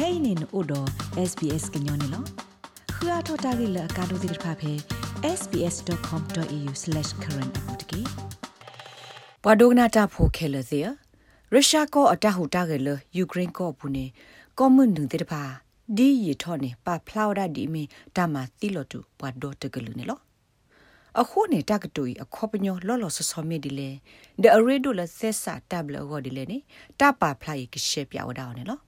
kainin odo sbs gnyone lo khua thota gi la ka do dir pha phe sbs.com.au/current apotki ပဒုဂနာတာဖိုခဲလစီရုရှားကောအတဟူတာကလယူကရိန်းကောဘူးနေကောမွန်နုတဲ့ပါဒီရထောနေပါဖလာဝဒဒီမီတမတီလတူပဒတော့တကလူနေလောအခုနေတကတူအခေါပညောလောလောဆဆမေဒီလေဒအရေဒိုလဆက်စာတဘလဂောဒီလေနေတပါဖလာရကရှေပြဝဒါနေလော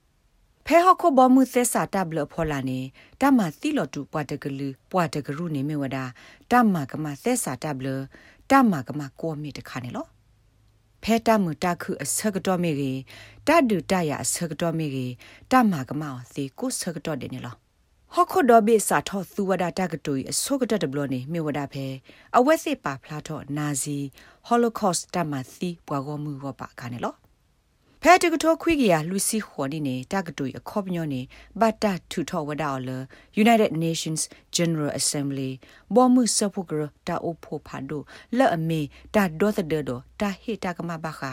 ဖဲဟခုဘမှုသက်စာတဘလဖောလာနေတမသီလတူပွားတကလူပွားတကရုနေမြဝဒတမကမသက်စာတဘလတမကမကိုမီတခါနေလောဖဲတမှုတခုအစကတော်မီကြီးတဒုတရအစကတော်မီကြီးတမကမောစီကိုစကတော်တယ်နေလောဟခုဒဘေစာထောသူဝဒတာကတူအစောကတတဘလနေမြဝဒဖဲအဝက်စစ်ပါဖလာထောနာဇီဟောလိုကော့စ်တမသီပွားကောမှုဝပါခါနေလော ဖဲတကထောခွိကရလူစီခေါ်နေနေတကတူအခေါပညောနေဘတ်တာထူထောဝဒါလ United Nations General Assembly ဘောမှုစဖုကရတာအိုဖိုဖာဒိုလဲ့အမေတာဒေါသဒေဒိုတာဟေတာကမဘာခာ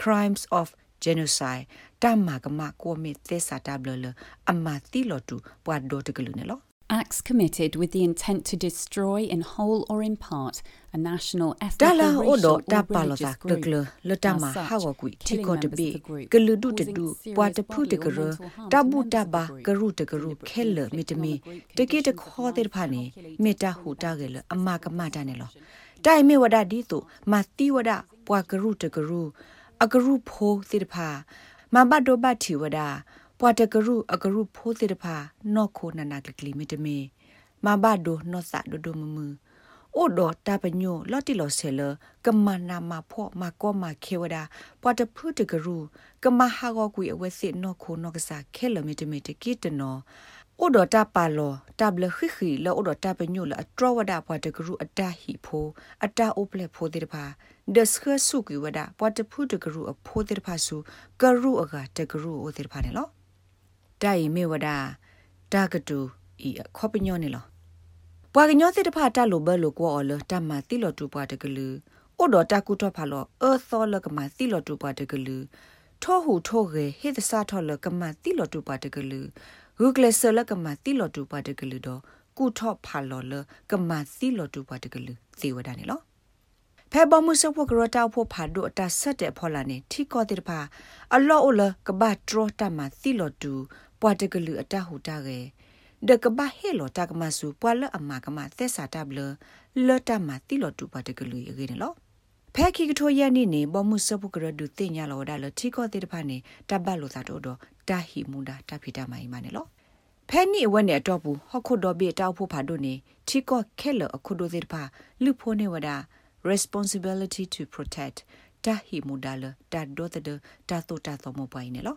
Crimes of Genocide တမကမကိုမီသစ္စာတဘလအမတိလတူပွားဒိုတကလူနေလော acts committed with the intent to destroy in whole or in part a national ethnic dala or odo racial ta or palo religious ta glo group. lo ta ma As such, ha wa gui ti killing ko de members bi of the group, glu du de causing du serious wa de phu de bodily or gro mental harm ta to bu members ta of the ba group, gru de gru deliberately khel mi inflicting de on mi the group de ki de conditions of kho de life pha ni calculated me ta to hu ta ge prevent lo amma ka ma ta ne lo discrimination. တိုင်မေဝဒဒီတုမတိဝဒပွားဂရုတဂရုအဂရုဖိုးတိတဖာမဘတ်ဒိုဘတ်တီဝဒ ပွားတဂရုအဂရုဖိုးတိတဖာနော့ခိုနနာကလီမီတမေမဘတ်ဒိုနော့ဆာဒိုဒိုမမူအိုဒတာပညိုလော်တီလော်ဆဲလကမနာမဖော့မကောမခေဝဒပွားတဖုတဂရုကမဟာဂောကွေအဝဲစစ်နော့ခိုနော့ကစားခဲလမီတမေတကီတနောအိုဒတာပါလောတဘလခိခိလောအိုဒတာပညိုလအထရဝဒပွားတဂရုအတဟီဖိုအတအိုပလက်ဖိုတိတဖာဒစခဆုကွေဝဒပွားတဖုတဂရုအဖိုတိတဖာစုကရုအကတဂရုအိုတိတဖာနေ လောတိုင်မေဝဒတာကတူဤခောပညောနေလောပွာကညောတိတဖာတလိုဘလိုကောအော်လတမတိလောတူပွားတကလူအိုဒတာကုတော့ဖာလောအသောလကမတိလောတူပွားတကလူထောဟုထောရေဟေသစာထောလကမတိလောတူပွားတကလူဂုကလဆလကမတိလောတူပွားတကလူတော့ကုထောဖာလောလကမတိလောတူပွားတကလူသေဝဒနေလောဖဲဘမှုစဖို့ကရတောက်ဖို့ဖာဒိုအတဆက်တဲ့ဖော်လာနေထီကောတိတဖာအလောအလကဘထရတမသီလောတူ ပွားတကလူအတဟုတာကေဒကဘဟေလောတကမဆူပွာလအမကမသက်စာတဘလလောတမသီလောတူပွားတကလူရေနေလောဖဲခိကထိုရနေနေဘမှုစဖို့ကရဒုတင်ညာလောဒါလထီကောတိတဖာနေတဘတ်လိုသာတော့တာဟီမူဒါတဖိတမိုင်မနေလောဖဲနီအဝက်နဲ့တော့ဘူးဟခုဒိုဘေတောက်ဖို့ဖာဒိုနေချီကောခဲလအခုဒိုသေးတဖာလူဖိုးနေဝဒါ responsibility to protect တာဟီမူဒါလတာဒိုတဒတာတိုတာသောမပွိုင်းနေလော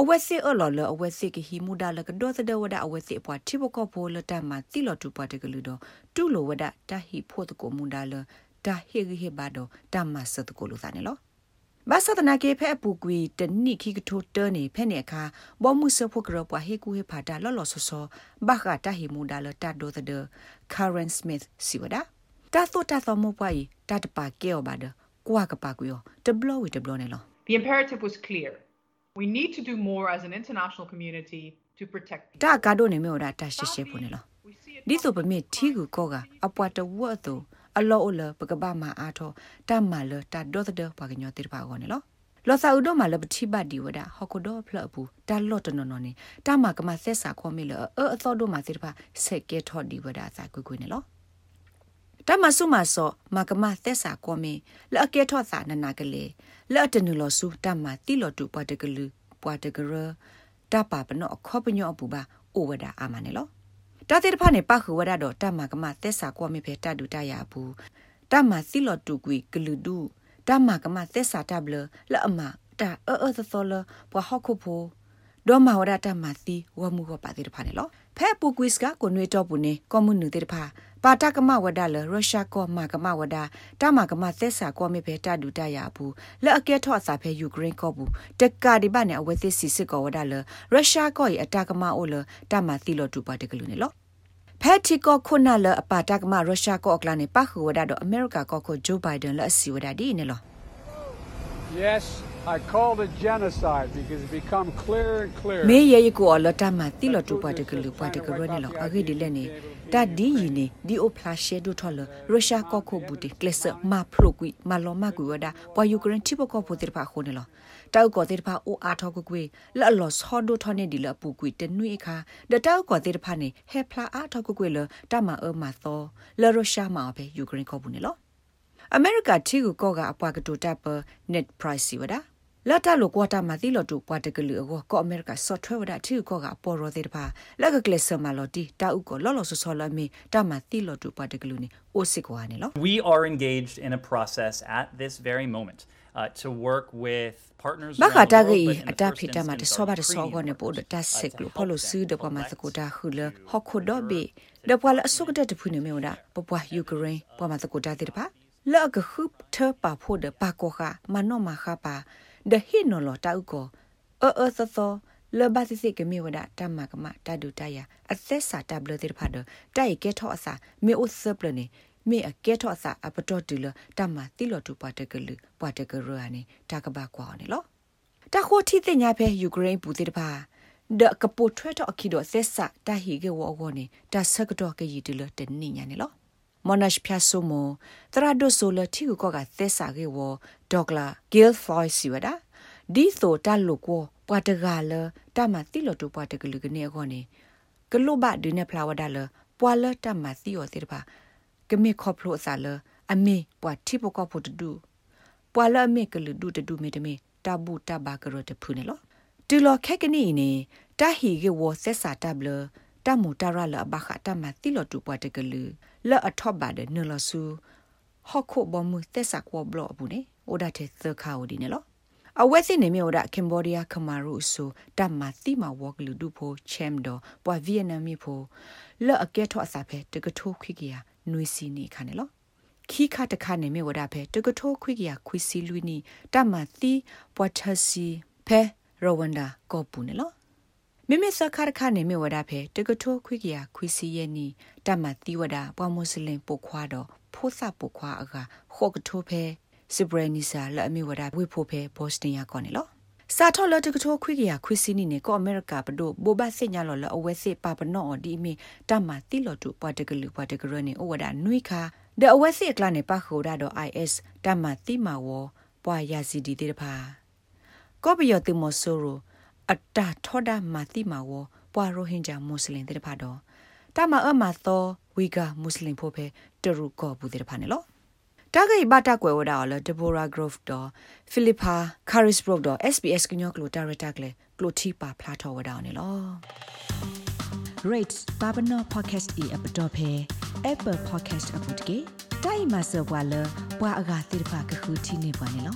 အဝက်စစ်အလော်လအဝက်စစ်ကဟီမူဒါလကဒိုတဒဝဒအဝက်စစ်ပွားတိဘကောဖိုလတမတိလောတူပွားတကလူတော့တူလိုဝဒတာဟီဖို့တကိုမူဒါလတာဟီဂီဟေဘာဒတမဆတ်ကိုလူသားနေလောဘာသာတနာကေဖဲအပူကွီတနိခိကထိုတနေဖဲနေအခါဘောမှုစဖို့ကရပွားဟေကူဟေဖာတာလော်လော်ဆောဆောဘာခတာဟီမူဒါလတာဒိုတဒ Karen Smith စီဝဒါတာသောတာသောမပွားဤတာတပါကဲောပါဒကွာကပါကွေောတဘလဝီတဘလနေလော The imperative was clear. We need to do more as an international community to protect တာ people. ကာဒိုနေမေော်ဒါတာရှေရှေဖို့နေလော We see it ဒီဆိုပမေထီကူကောကအပွားတဝတ်သူအလောအလပကပမာအားထောတမလတာဒေါသဒပါကညောတိပါကောနေလောလောစာဥဒမလပတိပဒီဝဒဟကဒဖလဘူးတာလော့တနော်နော်နေတာမကမသက်စာခေါ်မေလအအသောဒမတိပါဆက်ကဲထော်ဒီဝဒစာကွကွနေလော တမဆုမဆောမကမသက်စာကောမေလအကဲထော့စာနနာကလေးလအတနုလောစုတမတိလောတူပွားတကလူပွားတကရတပပနောအခောပညောအပူပါအိုဝဒအာမနေလောတာတိတဖာနေပခုဝဒတော့တမကမသက်စာကောမေဖေတတူတရဘူးတမတိလောတူကွီဂလူဒူတမကမသက်စာတဘလလအမတာအောအသောလပွားဟခုဖိုဒေါ်မဝရတမစီဝမှုဟပါတိတဖာနေလောဖဲပူကွီစကကိုနွေတော့ဘူးနေကွန်မြူနတီတဖာ ပါတကမဝဒလရုရှားကောမကမဝဒတမကမသက်စာကောမေဖေတဒူတရဘူးလက်အကဲထော့စာဖဲယူကရိန်းကောဘူးတက္ကဒီပနဲ့အဝဲသစ်စီစစ်ကောဝဒလရုရှားကောရဲ့အတကမအိုလတမသီလောတူပါတကလူနေလောဖက်တီကောခုနလအပါတကမရုရှားကောအကလာနေပခုဝဒတော့အမေရိကကောကိုဂျိုဘိုင်ဒန်လက်အစီဝဒဒီနေလော Yes, I called it genocide because it become clear and clear. မေ ye ye ko lo ta ma ti lo tu pa de klu pa de kru ne lo age di le ne ta di yi ne di o flashe do tho lo russia ko ko bu de kles ma phlo kui ma lo ma kui wa da pwa ukraine ti po ko po de pa kho ne lo တောက်ကောတေတဖာအိုအားထောက်ကွေလော်လော်ဆောဒိုထောနေဒီလပူကွေတနွေခါဒတောက်ကောတေတဖာနေဟေဖလာအားထောက်ကွေလတမအမသောလော်ရရှာမာပဲယူကရိန်းကောဘူးနေလောအမေရိကတီကိုကောကအပွားကတူတပ်ပ net price စီဝဒါ လတ်တလို့ကွာတာမသီလို့တူပွားတကလူအောကောအမေရိကဆော့ထွဲဝဒတီကိုကပေါ်ရောသေးတပါလက်ကကလစမလော်တီတာဥကိုလော်လော်ဆောဆောလမီတာမသီလို့တူပွားတကလူနေအိုစစ်ကွာနေလော We are engaged in a process at this very moment uh, to work with partners ဘာခ around တာ the ဂီ world, but in အ the တာ first ဖိတမတ instance ဆော are ဘာတဆော Ukrainian ကောနေပို့ partners, တ uh, ဆက် to လို့ help ဖလို့ them စူးဒပမ collect စကိုတာခလ the ဟခုဒဘေဒပွာလအစုကတဲ့တဖူ နေမေဝဒပပွားယူကရိန်းပမစကိုတာတဲ့ပါလောကခုထပါဖို့ဒပါကောခမနောမခပါဒဟိနိုလတာဥကောအောအောသသောလဘသစိကမေဝဒတမကမတဒုတယအသက်စာတဘလတဲ့ဖာဒတိုက်ကဲထောအစာမေဥစပလနေမေအကဲထောအစာအပတော်တူလတမတိလောတူပါတကလူပါတကရရနေတာကဘာကွာနေလောတခိုတီတင်ညာဖဲယူကရိန်းပူတဲ့တပါဒကပိုထွဲတော့အခီတော့ဆက်စတာဟီကေဝအောနေတဆကတော့ကေရီတလတနိညာနေလော မနရှဖျာဆိုမတရာဒိုဆိုလတီကိုကသက်စာကေဝဒေါကလာဂီလ်ဖလိုင်စီဝဒါဒီဆိုတလုကိုပွားတကလတမတိလတူပွားတကလူကနေခေါနေကလုဘဒင်းဖလာဝဒါလပွာလတမစီယောတေပါကမေခေါပလိုအစာလအမေပွာတိပကောဖို့တူပွာလအမေကလူဒူတူမေတမေတဘူတဘာကရတဖူနေလောတူလခက်ကနေနေတာဟီကေဝဆက်စာတဘလတမူတရလဘခတမတိလတူပွားတကလူ လောအထော့ပါတဲ့နလဆူဟခုဘမှုသက်စာကောဘလဘူးနေအိုဒါတဲ့သခါဝဒီနေလောအဝက်စစ်နေမြေဒါကမ်ဘောဒီးယားခမာရုဆိုတမတိမဝကလူဒူဖိုချမ်ဒိုပွာဗီယက်နမ်မီဖိုလောအကဲထောအစာဖဲတကထိုးခွိကရနွေစီနေခါနေလောခီခါတခါနေမြေဝဒါဖဲတကထိုးခွိကရခွိစီလူနီတမတိပွာထစီဖဲရဝန္ဒာကောပူနေလော မိမိစခါရခါနေမြေဝဒါဖဲတကထိုးခွိကရခွိစီရဲ့နီတမတိဝဒါပွာမွတ်စလင်ပုခွာတော့ဖိုးစပုခွာအကခော့ကထိုးဖဲစဘရနီစာလအမီဝဒဝိဖိုဖေဘော့စတင်ယာကောနေလောစာထော်လတကထိုခွိကရခွိစီနီနေကောအမေရိကပဒိုဘိုဘစညာလောလအဝဲစစ်ပါပနော့ဒီမီတမတိလောတူပွားတကလူပွားတကရနေဩဝဒနွိခါဒအဝဲစစ်ကလနေပါခိုဒါတော့ IS တမတိမာဝပွားယာစီဒီတေတဖာကောပယောတိမဆိုရို အတာထောဒမာတိမာဝပွားရိုဟင်ဂျာမွတ်စလင်တေတဖာတော့တမအမသောဝီဂါမွတ်စလင်ဖို့ဖေတရူကောဘူးတေတဖာနေလောတာဂိဘတာကွယ်ဝဒါလဒဘိုရာဂရော့ဖ်တော့ဖိလစ်ပါခါရစ်ဘရော့တော့ SBS ကညောကလိုတာရတာကလေကလိုတီပါဖလာထောဝဒါနေလော rate babano podcast e app dot phe apple podcast app dot ke dai ma so bwa le bwa aga tir pha ka khu thi ne bwa ne lo